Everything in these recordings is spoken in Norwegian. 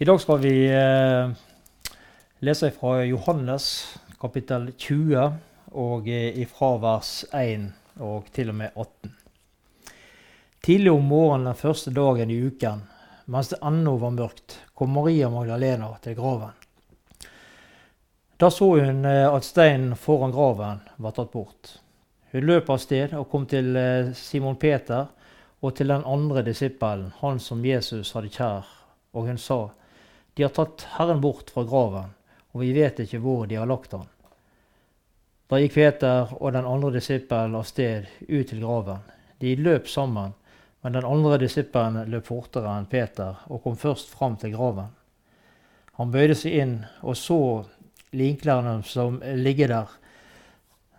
I dag skal vi eh, lese fra Johannes kapittel 20 og ifra vers 1 og til og med 18. Tidlig om morgenen den første dagen i uken, mens det ennå var mørkt, kom Maria Magdalena til graven. Da så hun eh, at steinen foran graven var tatt bort. Hun løp av sted og kom til eh, Simon Peter og til den andre disippelen, han som Jesus hadde kjær, og hun sa, De har tatt Herren bort fra graven, og vi vet ikke hvor de har lagt han. Da gikk Peter og den andre disippelen av sted ut til graven. De løp sammen, men den andre disippelen løp fortere enn Peter og kom først fram til graven. Han bøyde seg inn og så linklærne som ligger der,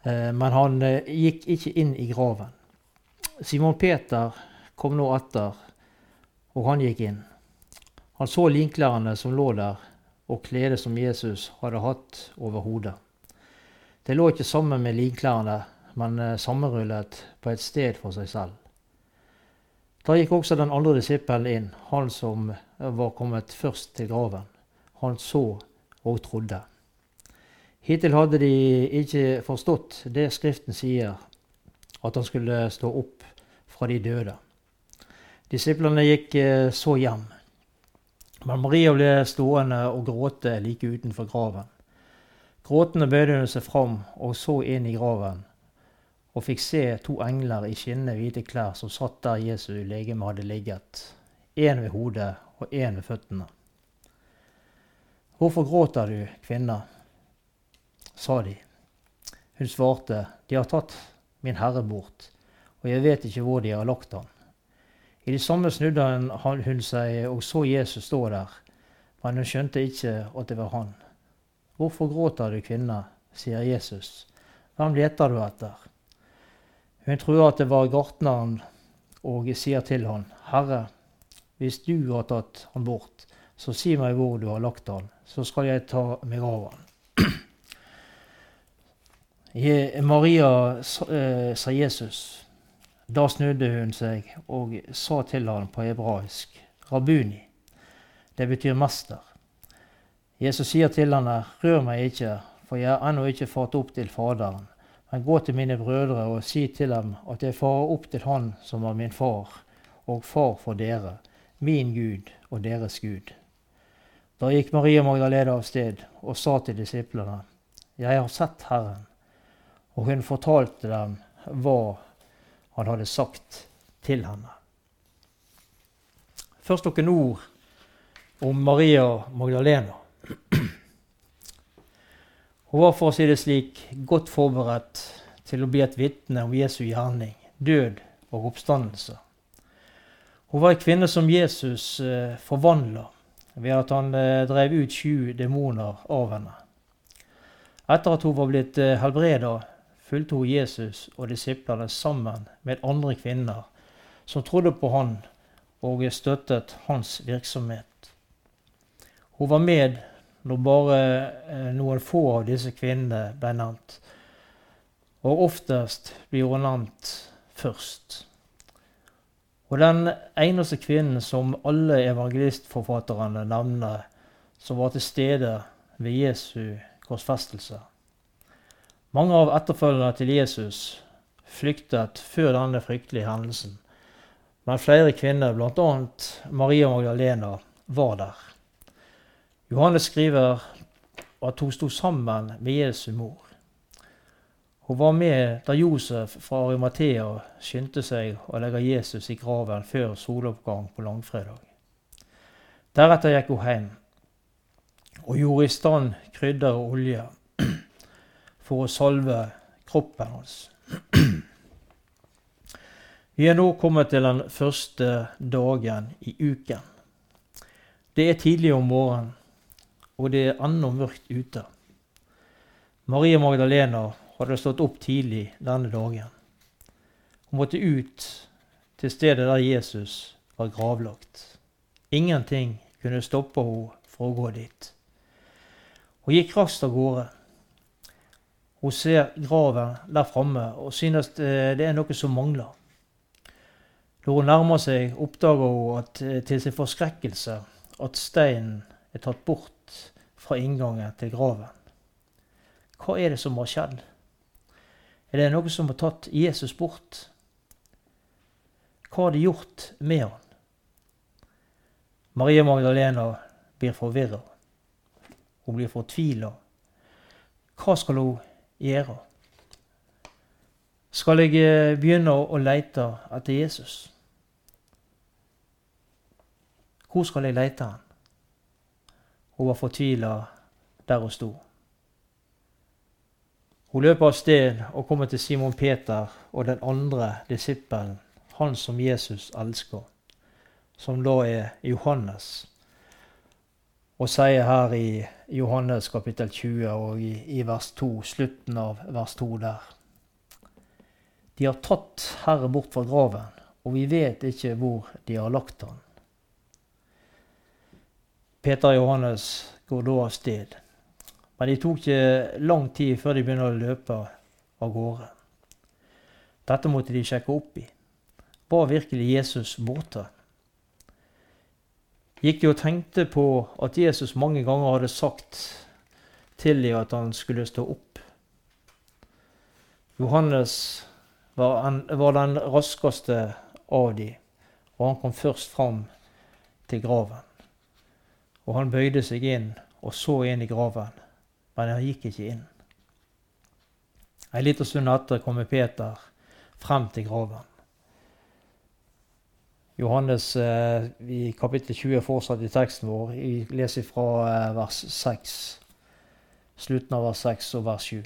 eh, men han eh, gikk ikke inn i graven. Simon Peter kom nå etter, og han gikk inn. Han så linklærne som lå der, og kledet som Jesus hadde hatt over hodet. Det lå ikke sammen med linklærne, men eh, sammenrullet på et sted for seg selv. Da gikk også den andre disippelen inn, han som var kommet først til graven. Han så og trodde. Hittil hadde de ikke forstått det Skriften sier, at han skulle stå opp fra de døde. Disiplene gikk eh, så hjem. Men Maria ble stående og gråte like utenfor graven. Gråtende bøyde hun seg fram og så inn i graven, og fikk se to engler i skinnende hvite klær som satt der Jesu legeme hadde ligget, én ved hodet og én ved føttene. Hvorfor gråter du, kvinne? sa de. Hun svarte, de har tatt min herre bort, og jeg vet ikke hvor de har lagt han. I det samme snudde hun seg og så Jesus stå der, men hun skjønte ikke at det var han. Hvorfor gråter du, kvinne? sier Jesus. Hvem leter du etter? Hun tror at det var gartneren, og sier til han, Herre, hvis du har tatt han bort, så si meg hvor du har lagt han, så skal jeg ta meg av han. Maria eh, sa Jesus. Da snudde hun seg og sa til ham på hebraisk, Rabuni. Det betyr mester. Jesus sier til henne, rør meg ikke, for jeg er ennå ikke fart opp til Faderen. Men gå til mine brødre og si til dem at jeg farer opp til Han som var min far, og far for dere, min Gud og deres Gud. Da gikk Maria Magdalena av sted og sa til disiplene, Jeg har sett Herren. Og hun fortalte dem hva han hadde sagt til henne. Først noen ord om Maria Magdalena. Hun var, for å si det slik, godt forberedt til å bli et vitne om Jesu gjerning, død og oppstandelse. Hun var en kvinne som Jesus eh, forvandla ved at han eh, drev ut sju demoner av henne. Etter at hun var blitt eh, helbreda, fulgte hun Jesus og disiplene sammen med andre kvinner som trodde på han og støttet hans virksomhet. Hun var med når bare eh, noen få av disse kvinnene ble nevnt. Og oftest blir hun nevnt først. Og den eneste kvinnen som alle evangelistforfatterne nevner, som var til stede ved Jesu korsfestelse. Mange av etterfølgerne til Jesus flyktet før denne fryktelige hendelsen, men flere kvinner, bl.a. Maria Magdalena, var der. Johannes skriver at hun sto sammen med Jesu mor. Hun var med da Josef fra Arimathea skyndte seg å legge Jesus i graven før soloppgang på langfredag. Deretter gikk hun hjem og gjorde i stand krydder og olje for å salve kroppen hans. Vi er nå kommet til den første dagen i uken. Det er tidlig om morgenen, og det er ennå mørkt ute. Maria Magdalena hadde stått opp tidlig denne dagen. Hun måtte ut til stedet der Jesus var gravlagt. Ingenting kunne stoppe henne fra å gå dit. Hun gikk raskt av gårde. Hun ser graven der framme og synes det er noe som mangler. Når hun nærmer seg, oppdager hun at, til sin forskrekkelse at steinen er tatt bort fra inngangen til graven. Hva er det som har skjedd? Er det noe som har tatt Jesus bort? Hva har de gjort med han? Maria Magdalena blir forvirra. Hun blir fortvila. Hva skal hun gjøre? Skal jeg eh, begynne å lete etter Jesus? Hvor skal jeg lete han? Hun var fortvila der hun sto. Hun løper av sted og kommer til Simon Peter og den andre disippelen, han som Jesus elsker, som da er Johannes, og sier her i Johannes kapittel 20 og i, i vers 2, slutten av vers 2 der. De har tatt Herre bort fra graven, og vi vet ikke hvor de har lagt han. Peter og Johannes går da av sted. Men det tok ikke lang tid før de begynner å løpe av gårde. Dette måtte de sjekke opp i. Var virkelig Jesus borte? Gikk de og tenkte på at Jesus mange ganger hadde sagt til dem at han skulle stå opp? Johannes var, en, var den raskeste av dem, og han kom først fram til graven. Og han bøyde seg inn og så inn i graven, men han gikk ikke inn. En liten stund etter kommer Peter frem til graven. Johannes eh, i kapittel 20 fortsatt i teksten vår. Jeg leser fra eh, vers 6, slutten av vers 6 og vers 7.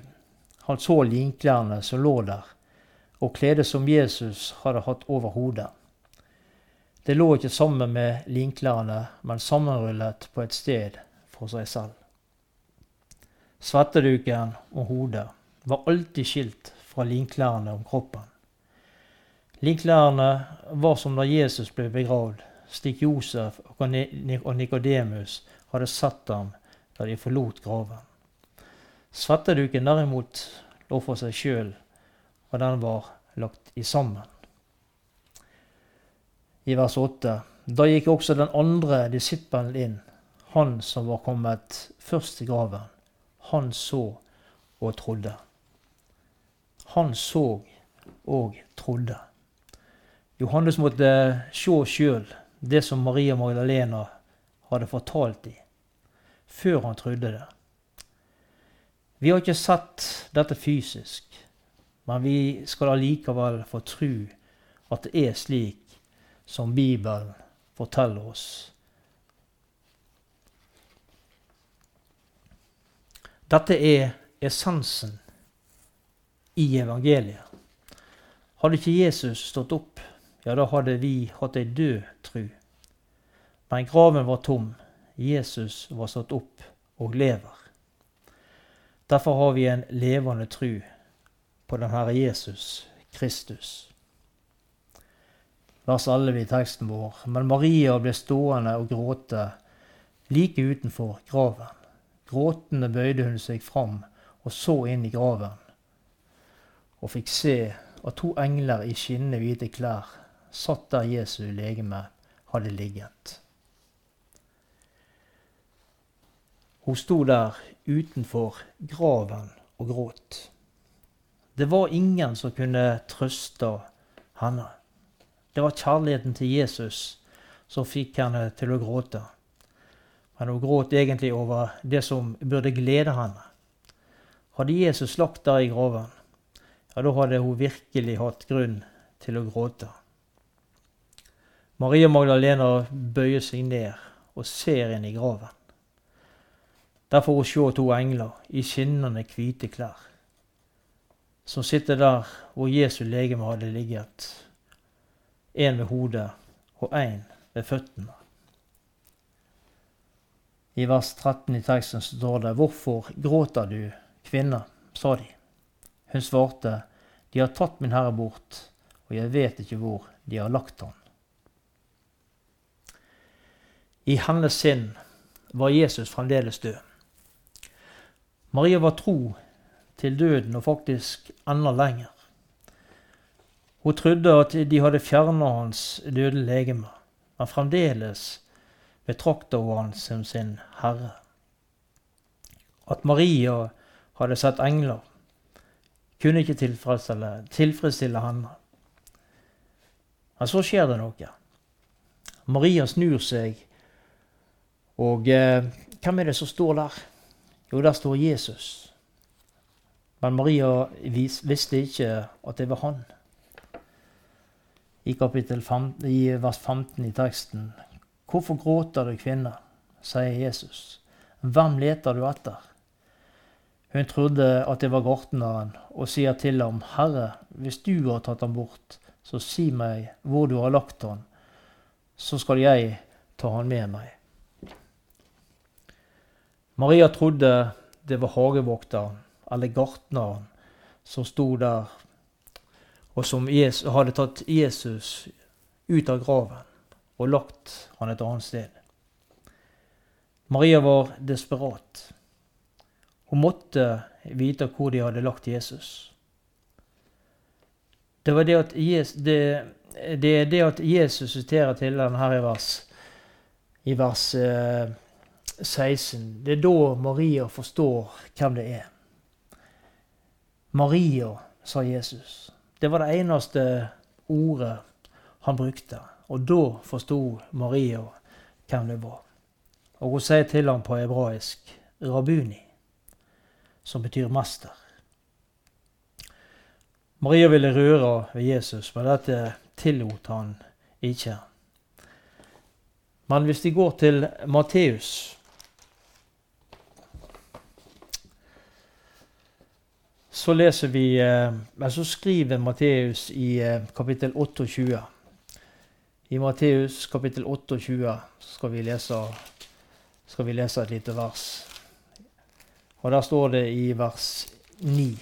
Han så linklærne som lå der, og kledet som Jesus hadde hatt over hodet. Det lå ikke sammen med linklærne, men sammenrullet på et sted for seg selv. Svetteduken og hodet var alltid skilt fra linklærne om kroppen. Linklærne var som da Jesus ble begravd, slik Josef og Nikodemus hadde sett ham da de forlot graven. Svetteduken derimot lå for seg sjøl og den var lagt i sammen. I vers 8. Da gikk også den andre disippelen inn, han som var kommet først til graven. Han så og trodde. Han så og trodde. Johannes måtte se sjøl det som Maria Magdalena hadde fortalt dem, før han trodde det. Vi har ikke sett dette fysisk, men vi skal allikevel få tro at det er slik som Bibelen forteller oss. Dette er essensen i evangeliet. Hadde ikke Jesus stått opp, ja, da hadde vi hatt ei død tru. Men graven var tom. Jesus var satt opp og lever. Derfor har vi en levende tru på den Herre Jesus Kristus. Vers 11 i teksten vår. Men Maria ble stående og gråte like utenfor graven. Gråtende bøyde hun seg fram og så inn i graven, og fikk se at to engler i skinnende hvite klær satt der Jesu legeme hadde ligget. Hun sto der utenfor graven og gråt. Det var ingen som kunne trøste henne. Det var kjærligheten til Jesus som fikk henne til å gråte. Men hun gråt egentlig over det som burde glede henne. Hadde Jesus lagt der i graven, ja, da hadde hun virkelig hatt grunn til å gråte. Maria Magdalena bøyer seg ned og ser inn i graven. Der får hun se to engler i skinnende hvite klær som sitter der hvor Jesu legeme hadde ligget. Én ved hodet og én ved føttene. I vers 13 i teksten står det:" Hvorfor gråter du, kvinne? sa de. Hun svarte, De har tatt min herre bort, og jeg vet ikke hvor de har lagt han. I hennes sinn var Jesus fremdeles død. Maria var tro til døden, og faktisk enda lenger. Hun trodde at de hadde fjerna hans døde legeme, men fremdeles betrakter hun han som sin herre. At Maria hadde sett engler, kunne ikke tilfredsstille, tilfredsstille henne. Men så skjer det noe. Maria snur seg, og eh, hvem er det som står der? Jo, der står Jesus. Men Maria vis, visste ikke at det var han. I, kapittel 15, I vers 15 i teksten. Hvorfor gråter du, kvinne? sier Jesus. Hvem leter du etter? Hun trodde at det var gartneren, og sier til ham, Herre, hvis du har tatt ham bort, så si meg hvor du har lagt ham, så skal jeg ta han med meg. Maria trodde det var hagevokteren, eller gartneren, som sto der, og som hadde tatt Jesus ut av graven og lagt han et annet sted. Maria var desperat. Hun måtte vite hvor de hadde lagt Jesus. Det var det at Jesus, det, det er det at Jesus siterer til den her i vers, i vers eh, 16. Det er da Maria forstår hvem det er. Maria, sa Jesus. Det var det eneste ordet han brukte. Og da forsto Maria hvem det var. Og hun sier til ham på hebraisk rabuni, som betyr mester. Maria ville røre ved Jesus, men dette tillot han ikke. Men hvis de går til Matteus Så leser vi, Men så skriver Matteus i eh, kapittel 28. I Matteus kapittel 28 skal vi lese, skal vi lese et lite vers. Og der står det i vers 9.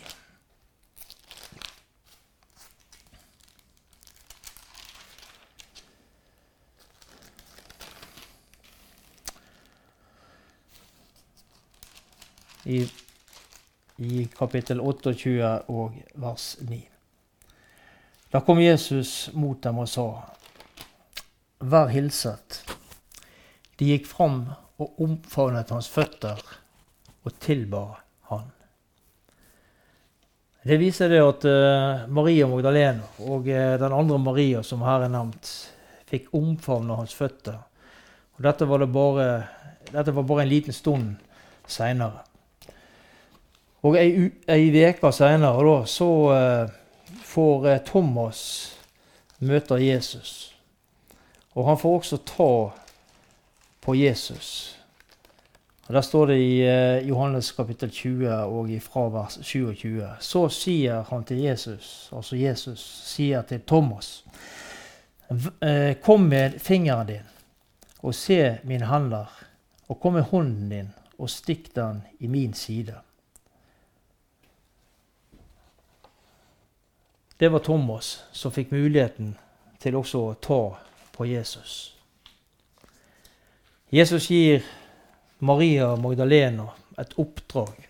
i, i kapittel 28 og vers 9. Da kom Jesus mot dem og sa, Vær hilset. De gikk fram og omfavnet hans føtter og tilba han. Det viser det at uh, Maria Magdalena og uh, den andre Maria som her er nevnt, fikk omfavne hans føtter. Og dette var, bare, dette var bare en liten stund seinere. Og ei, uke seinere så uh, får uh, Thomas møte Jesus. Og han får også ta på Jesus. Og Der står det i uh, Johannes kapittel 20 og fra vers 27. Så sier han til Jesus, altså Jesus sier til Thomas, Kom med fingeren din og se mine hender, og kom med hånden din og stikk den i min side. Det var Thomas som fikk muligheten til også å ta på Jesus. Jesus gir Maria Magdalena et oppdrag.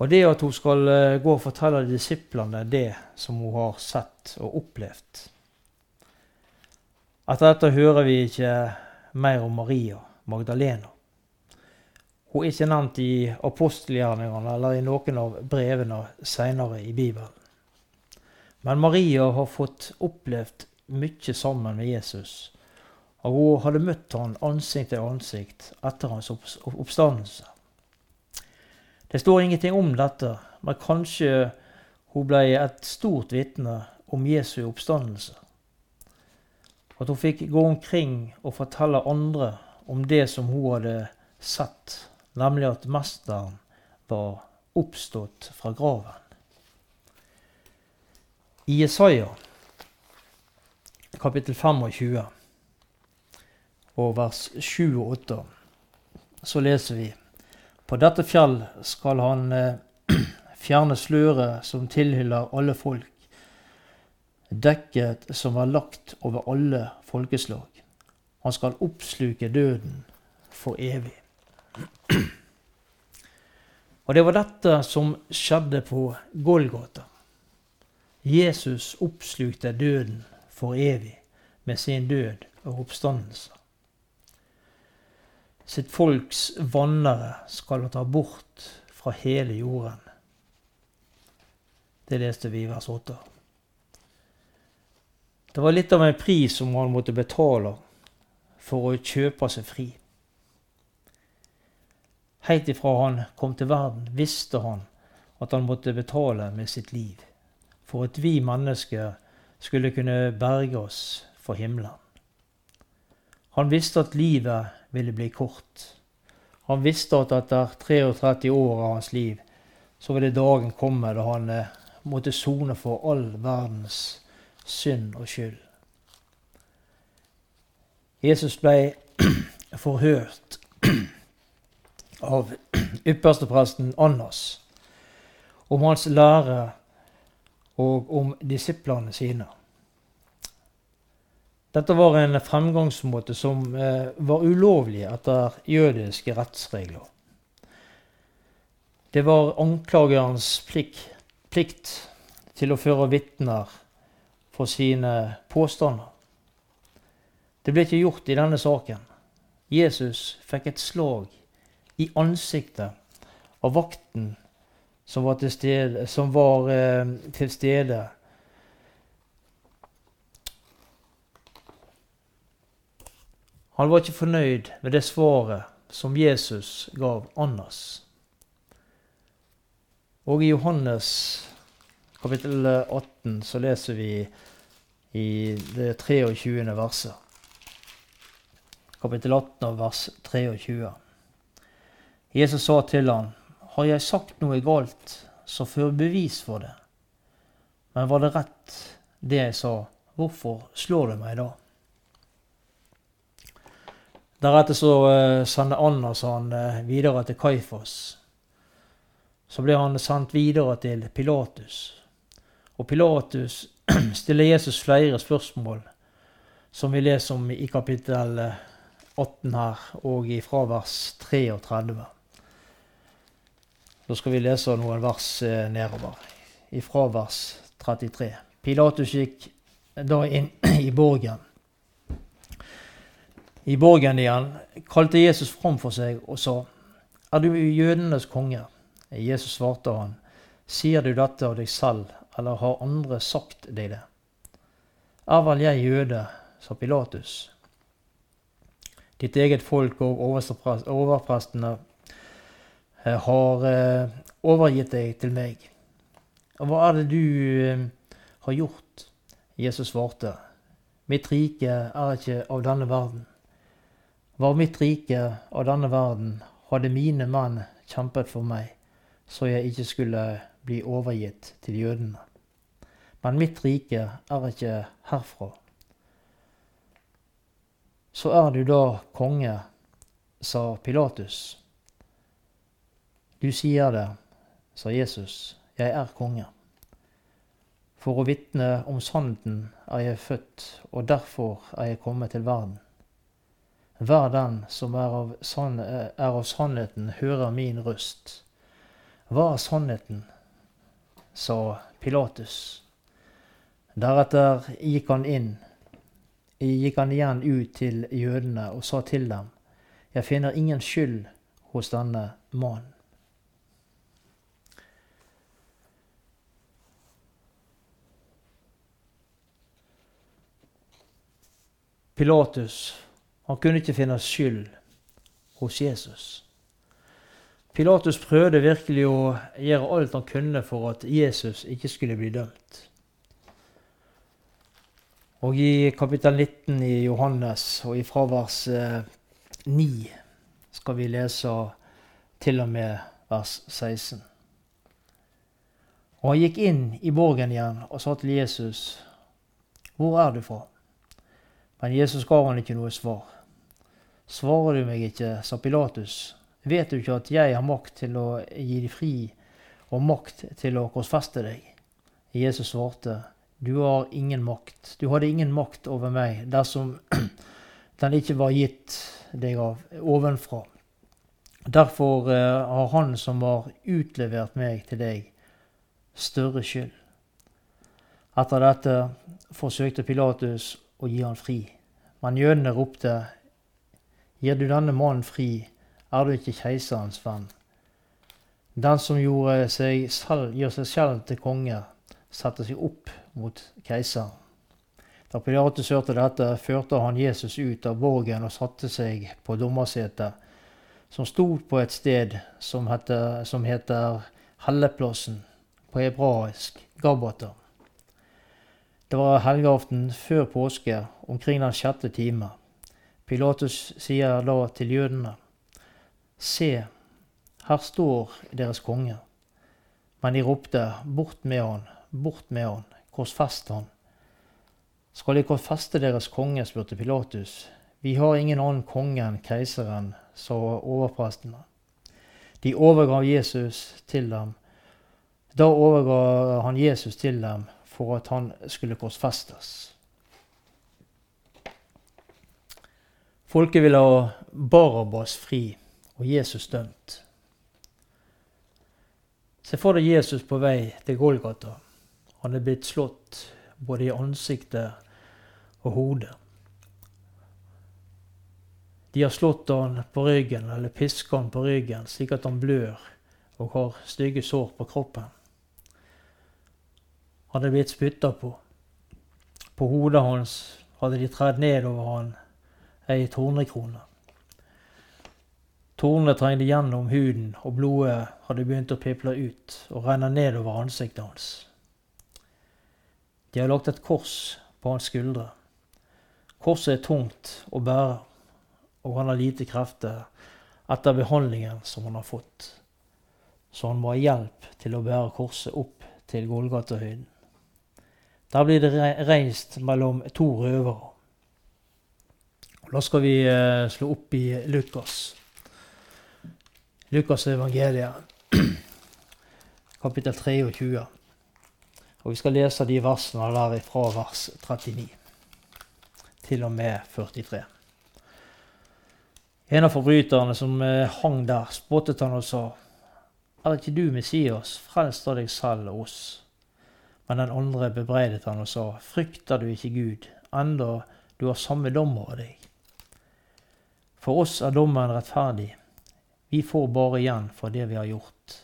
Og det at hun skal eh, gå og fortelle disiplene det som hun har sett og opplevd. Etter dette hører vi ikke mer om Maria Magdalena. Hun er ikke nevnt i apostelgjerningene eller i noen av brevene seinere i Bibelen. Men Maria har fått opplevd mye sammen med Jesus. Og hun hadde møtt han ansikt til ansikt etter hans oppstandelse. Det står ingenting om dette, men kanskje hun ble et stort vitne om Jesu oppstandelse. At hun fikk gå omkring og fortelle andre om det som hun hadde sett, nemlig at Mesteren var oppstått fra graven. I Jesaja kapittel 25 og vers 7 og 8 så leser vi På dette fjell skal han eh, fjerne sløret som tilhyller alle folk, dekket som er lagt over alle folkeslag. Han skal oppsluke døden for evig. Og det var dette som skjedde på Golgata. Jesus oppslukte døden for evig med sin død og oppstandelse. Sitt folks vannere skal han ta bort fra hele jorden. Det leste vi i vers 8. Det var litt av en pris som han måtte betale for å kjøpe seg fri. Helt ifra han kom til verden, visste han at han måtte betale med sitt liv for at vi mennesker skulle kunne berge oss for himmelen. Han visste at livet ville bli kort. Han visste at etter 33 år av hans liv så ville dagen komme da han eh, måtte sone for all verdens synd og skyld. Jesus ble forhørt av ypperstepresten Annas om hans lære og om disiplene sine. Dette var en fremgangsmåte som eh, var ulovlig etter jødiske rettsregler. Det var anklagerens plikt, plikt til å føre vitner for sine påstander. Det ble ikke gjort i denne saken. Jesus fikk et slag i ansiktet av vakten som var til stede, som var, eh, til stede. Han var ikke fornøyd med det svaret som Jesus gav Annas. Og i Johannes kapittel 18 så leser vi i det 23. verset. Kapittel 18 vers 23. Jesus sa til ham har jeg sagt noe galt, så før bevis for det. Men var det rett, det jeg sa? Hvorfor slår du meg da? Deretter så sender sendte Annas han uh, videre til Kaifas. Så ble han sendt videre til Pilatus. Og Pilatus stiller Jesus flere spørsmål, som vi leser om i kapittel 18 her, og fra vers 33. Da skal vi lese noen vers eh, nedover, ifra vers 33. Pilatus gikk da inn i borgen. I borgen igjen kalte Jesus fram for seg og sa, Er du jødenes konge? Jesus svarte han, Sier du dette av deg selv, eller har andre sagt deg det? Er vel jeg jøde, sa Pilatus. Ditt eget folk og overprestene har eh, overgitt deg til meg. Og hva er det du eh, har gjort? Jesus svarte, mitt rike er ikke av denne verden. Var mitt rike av denne verden, hadde mine menn kjempet for meg, så jeg ikke skulle bli overgitt til jødene. Men mitt rike er ikke herfra. Så er du da konge, sa Pilatus. Du sier det, sa Jesus, jeg er konge. For å vitne om sannheten er jeg født, og derfor er jeg kommet til verden. Hver den som er av, sann, er av sannheten, hører min røst. Hva er sannheten? sa Pilatus. Deretter gikk han inn, gikk han igjen ut til jødene og sa til dem, Jeg finner ingen skyld hos denne mannen. Pilatus han kunne ikke finne skyld hos Jesus. Pilatus prøvde virkelig å gjøre alt han kunne for at Jesus ikke skulle bli dømt. Og i kapittel 19 i Johannes og i fravers 9 eh, skal vi lese til og med vers 16. Og han gikk inn i borgen igjen og sa til Jesus, Hvor er du fra? Men Jesus ga han ikke noe svar. Svarer du meg ikke, sa Pilatus, vet du ikke at jeg har makt til å gi deg fri og makt til å korsfeste deg? Jesus svarte, du har ingen makt. Du hadde ingen makt over meg dersom den ikke var gitt deg av ovenfra. Derfor uh, har han som har utlevert meg til deg, større skyld. Etter dette forsøkte Pilatus og gi han fri. Men jødene ropte Gir du denne mannen fri, er du ikke keiserens venn. Den som gjør seg selv til konge, setter seg opp mot keiseren. Da Pilatus hørte dette, førte han Jesus ut av borgen og satte seg på dommersetet, som stod på et sted som heter, som heter Helleplassen, på hebraisk Gabata. Det var helgeaften før påske, omkring den sjette time. Pilatus sier da til jødene, Se, her står deres konge. Men de ropte, Bort med han, bort med han, korsfest han. Skal de korsfeste deres konge, spurte Pilatus. Vi har ingen annen konge enn keiseren, sa overprestene. De overgav Jesus til dem. Da overga han Jesus til dem for at han skulle korsfestes. Folket ville ha Barabas fri og Jesus dømt. Se for deg Jesus på vei til Golgata. Han er blitt slått både i ansiktet og hodet. De har slått han på ryggen eller piska han på ryggen slik at han blør og har stygge sår på kroppen. Er blitt spytta på. På hodet hans hadde de tredd nedover han ei tornekrone. Tornene trengte gjennom huden, og blodet hadde begynt å piple ut og renne nedover ansiktet hans. De har lagt et kors på hans skuldre. Korset er tungt å bære og han har lite krefter etter behandlingen som han har fått. Så han må ha hjelp til å bære korset opp til Golgatahøyden. Der blir det reist mellom to røvere. Da skal vi eh, slå opp i Lukas. Lukas evangeliet, kapittel 23. Og vi skal lese de versene der fra vers 39 til og med 43. En av forbryterne som eh, hang der, spottet han og sa, Er ikke du Messias, frels da deg selv og oss. Men den andre bebreidet han og sa, Frykter du ikke Gud, enda du har samme dom over deg? For oss er dommen rettferdig. Vi får bare igjen for det vi har gjort.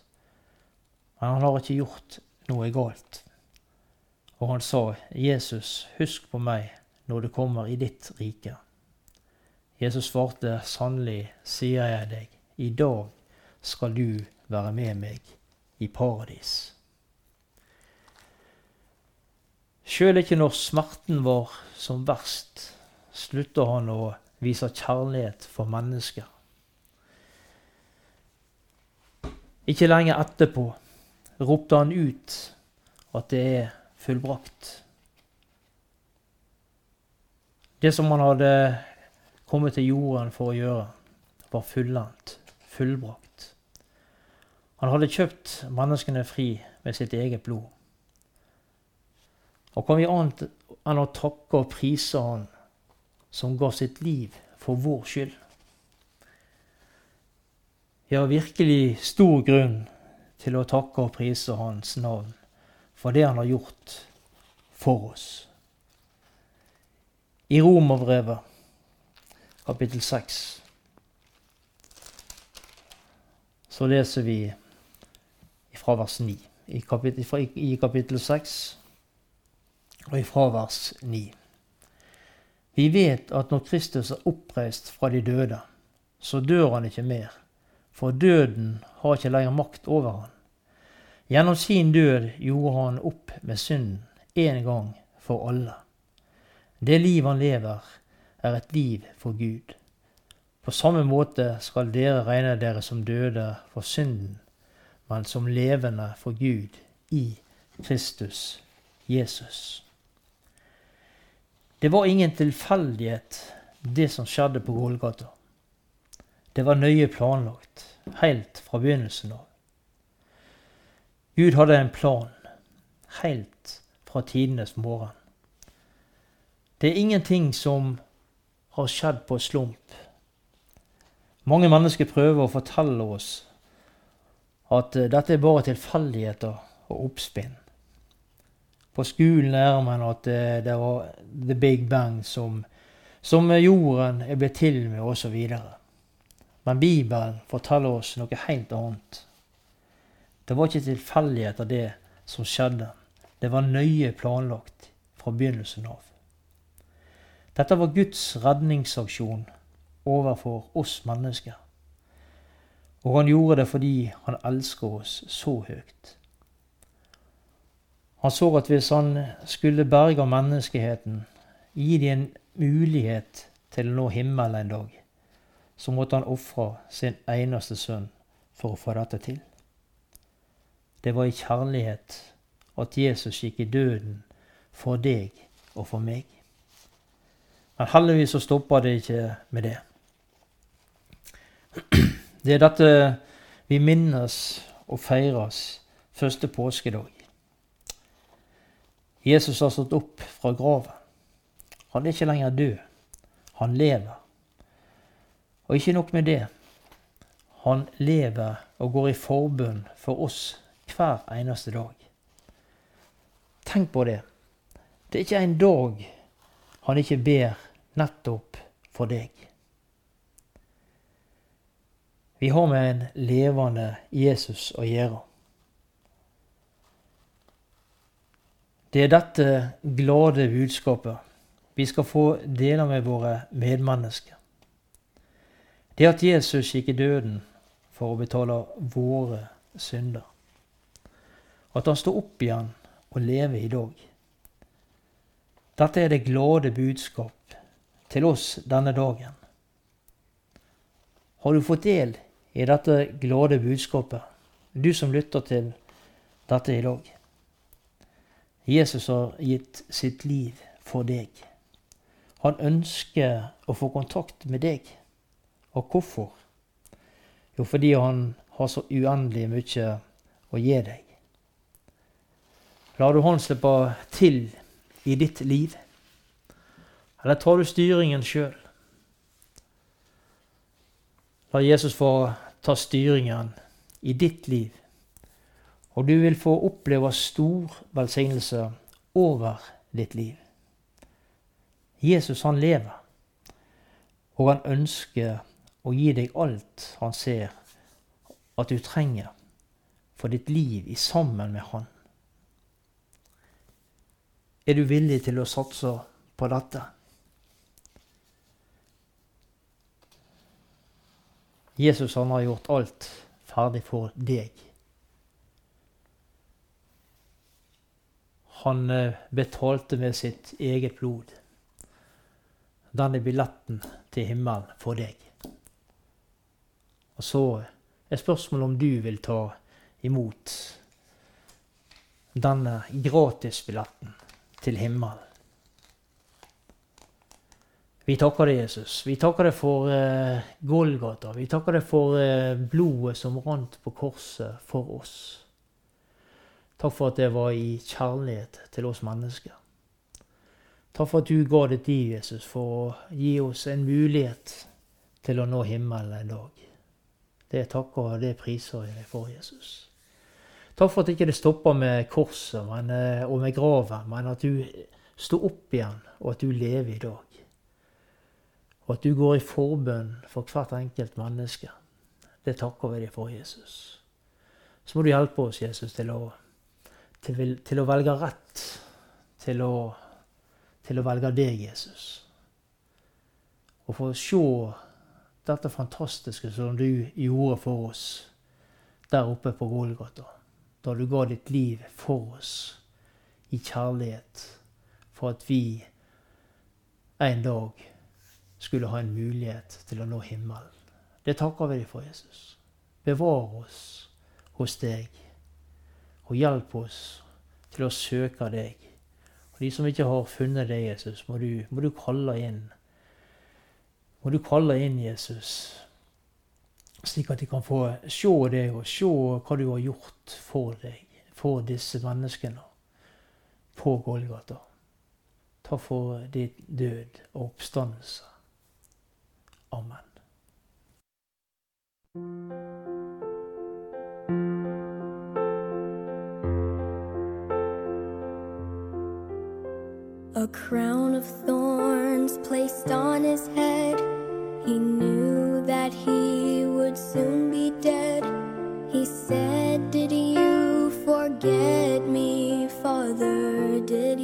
Men han har ikke gjort noe galt. Og han sa, Jesus, husk på meg når du kommer i ditt rike. Jesus svarte, sannelig sier jeg deg, i dag skal du være med meg i paradis. Sjøl ikke når smerten var som verst, slutter han å vise kjærlighet for mennesker. Ikke lenge etterpå ropte han ut at det er fullbrakt. Det som han hadde kommet til jorden for å gjøre, var fullendt, fullbrakt. Han hadde kjøpt menneskene fri med sitt eget blod. Og kan vi annet enn å takke og prise Han som ga sitt liv for vår skyld? Vi har virkelig stor grunn til å takke og prise Hans navn for det Han har gjort for oss. I Romerbrevet kapittel 6, så leser vi fra vers 9. I kapittel, i kapittel 6 og ifra vers 9. Vi vet at når Kristus er oppreist fra de døde, så dør han ikke mer, for døden har ikke lenger makt over han. Gjennom sin død gjorde han opp med synden en gang for alle. Det liv han lever, er et liv for Gud. På samme måte skal dere regne dere som døde for synden, men som levende for Gud i Kristus Jesus. Det var ingen tilfeldighet, det som skjedde på Golgata. Det var nøye planlagt, helt fra begynnelsen av. Gud hadde en plan, helt fra tidenes morgen. Det er ingenting som har skjedd på slump. Mange mennesker prøver å fortelle oss at eh, dette er bare tilfeldigheter og oppspinn. På skolen man at det, det var the big bang som som jorden er blitt til med, osv. Men Bibelen forteller oss noe helt annet. Det var ikke tilfeldigheter, det som skjedde. Det var nøye planlagt fra begynnelsen av. Dette var Guds redningsaksjon overfor oss mennesker. Og han gjorde det fordi han elsker oss så høyt. Han så at hvis han skulle berge menneskeheten, gi dem en mulighet til å nå himmelen en dag, så måtte han ofre sin eneste sønn for å få dette til. Det var i kjærlighet at Jesus gikk i døden for deg og for meg. Men heldigvis så stoppa det ikke med det. Det er dette vi minnes og feires første påskedag. Jesus har stått opp fra graven. Han er ikke lenger død. Han lever. Og ikke nok med det. Han lever og går i forbønn for oss hver eneste dag. Tenk på det. Det er ikke en dag han ikke ber nettopp for deg. Vi har med en levende Jesus å gjøre. Det er dette glade budskapet vi skal få dele med våre medmennesker. Det at Jesus gikk i døden for å betale våre synder. At han står opp igjen og lever i dag. Dette er det glade budskap til oss denne dagen. Har du fått del i dette glade budskapet, du som lytter til dette i dag? Jesus har gitt sitt liv for deg. Han ønsker å få kontakt med deg. Og hvorfor? Jo, fordi han har så uendelig mye å gi deg. Lar du han slippe til i ditt liv? Eller tar du styringen sjøl? La Jesus få ta styringen i ditt liv og du vil få oppleve stor velsignelse over ditt liv. Jesus han lever, og han ønsker å gi deg alt han ser at du trenger for ditt liv i sammen med han. Er du villig til å satse på dette? Jesus han har gjort alt ferdig for deg. Han eh, betalte med sitt eget blod denne billetten til himmelen for deg. Og så er spørsmålet om du vil ta imot denne gratisbilletten til himmelen. Vi takker deg, Jesus. Vi takker deg for uh, Golgata. Vi takker deg for uh, blodet som rant på korset for oss. Takk for at det var i kjærlighet til oss mennesker. Takk for at du ga ditt liv, Jesus, for å gi oss en mulighet til å nå himmelen en dag. Det takker og det priser jeg for, Jesus. Takk for at ikke det stopper med korset men, eh, og med graven, men at du står opp igjen, og at du lever i dag. Og at du går i forbønn for hvert enkelt menneske. Det takker vi deg for, Jesus. Så må du hjelpe oss, Jesus, til å til, til å velge rett. Til å, til å velge deg, Jesus. Og for å se dette fantastiske som du gjorde for oss der oppe på Golgata. Da du ga ditt liv for oss i kjærlighet for at vi en dag skulle ha en mulighet til å nå himmelen. Det takker vi deg for, Jesus. Bevar oss hos deg og hjelp oss til å søke deg. Og de som ikke har funnet deg, Jesus, må du, må du kalle inn. Må du kalle inn Jesus, slik at de kan få se deg og se hva du har gjort for deg, for disse menneskene på Golgata. Ta for ditt død og oppstandelse. Amen. A crown of thorns placed on his head. He knew that he would soon be dead. He said, Did you forget me, Father? Did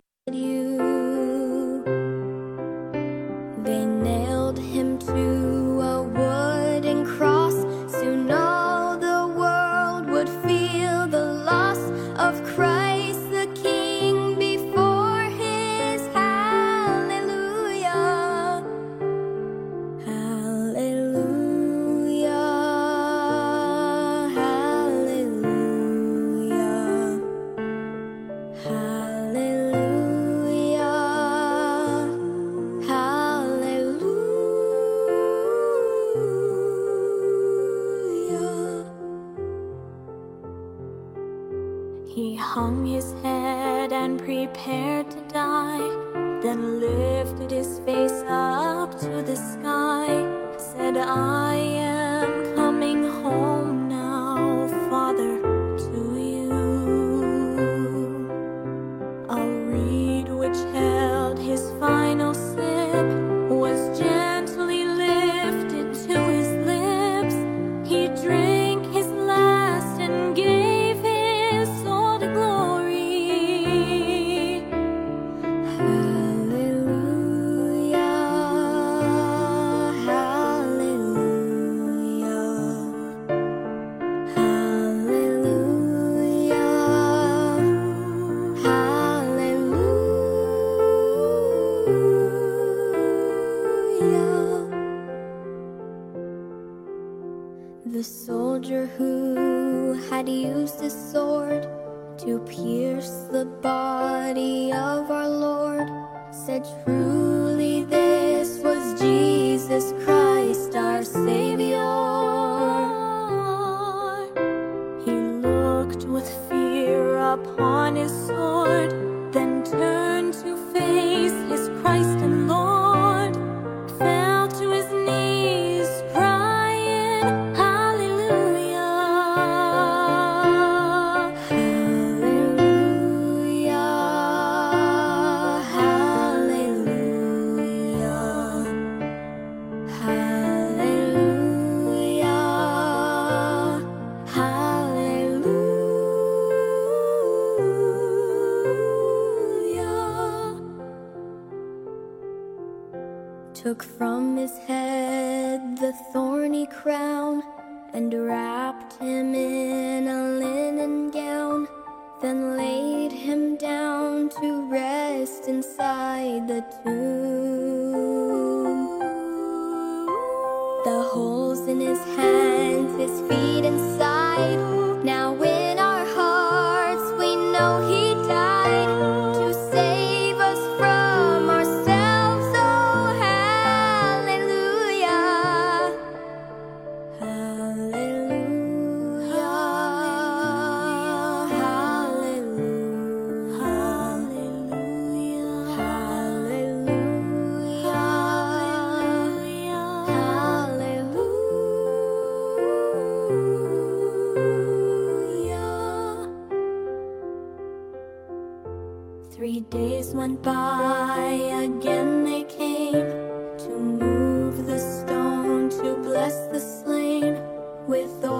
took from his head. Three days went by, again they came To move the stone, to bless the slain With all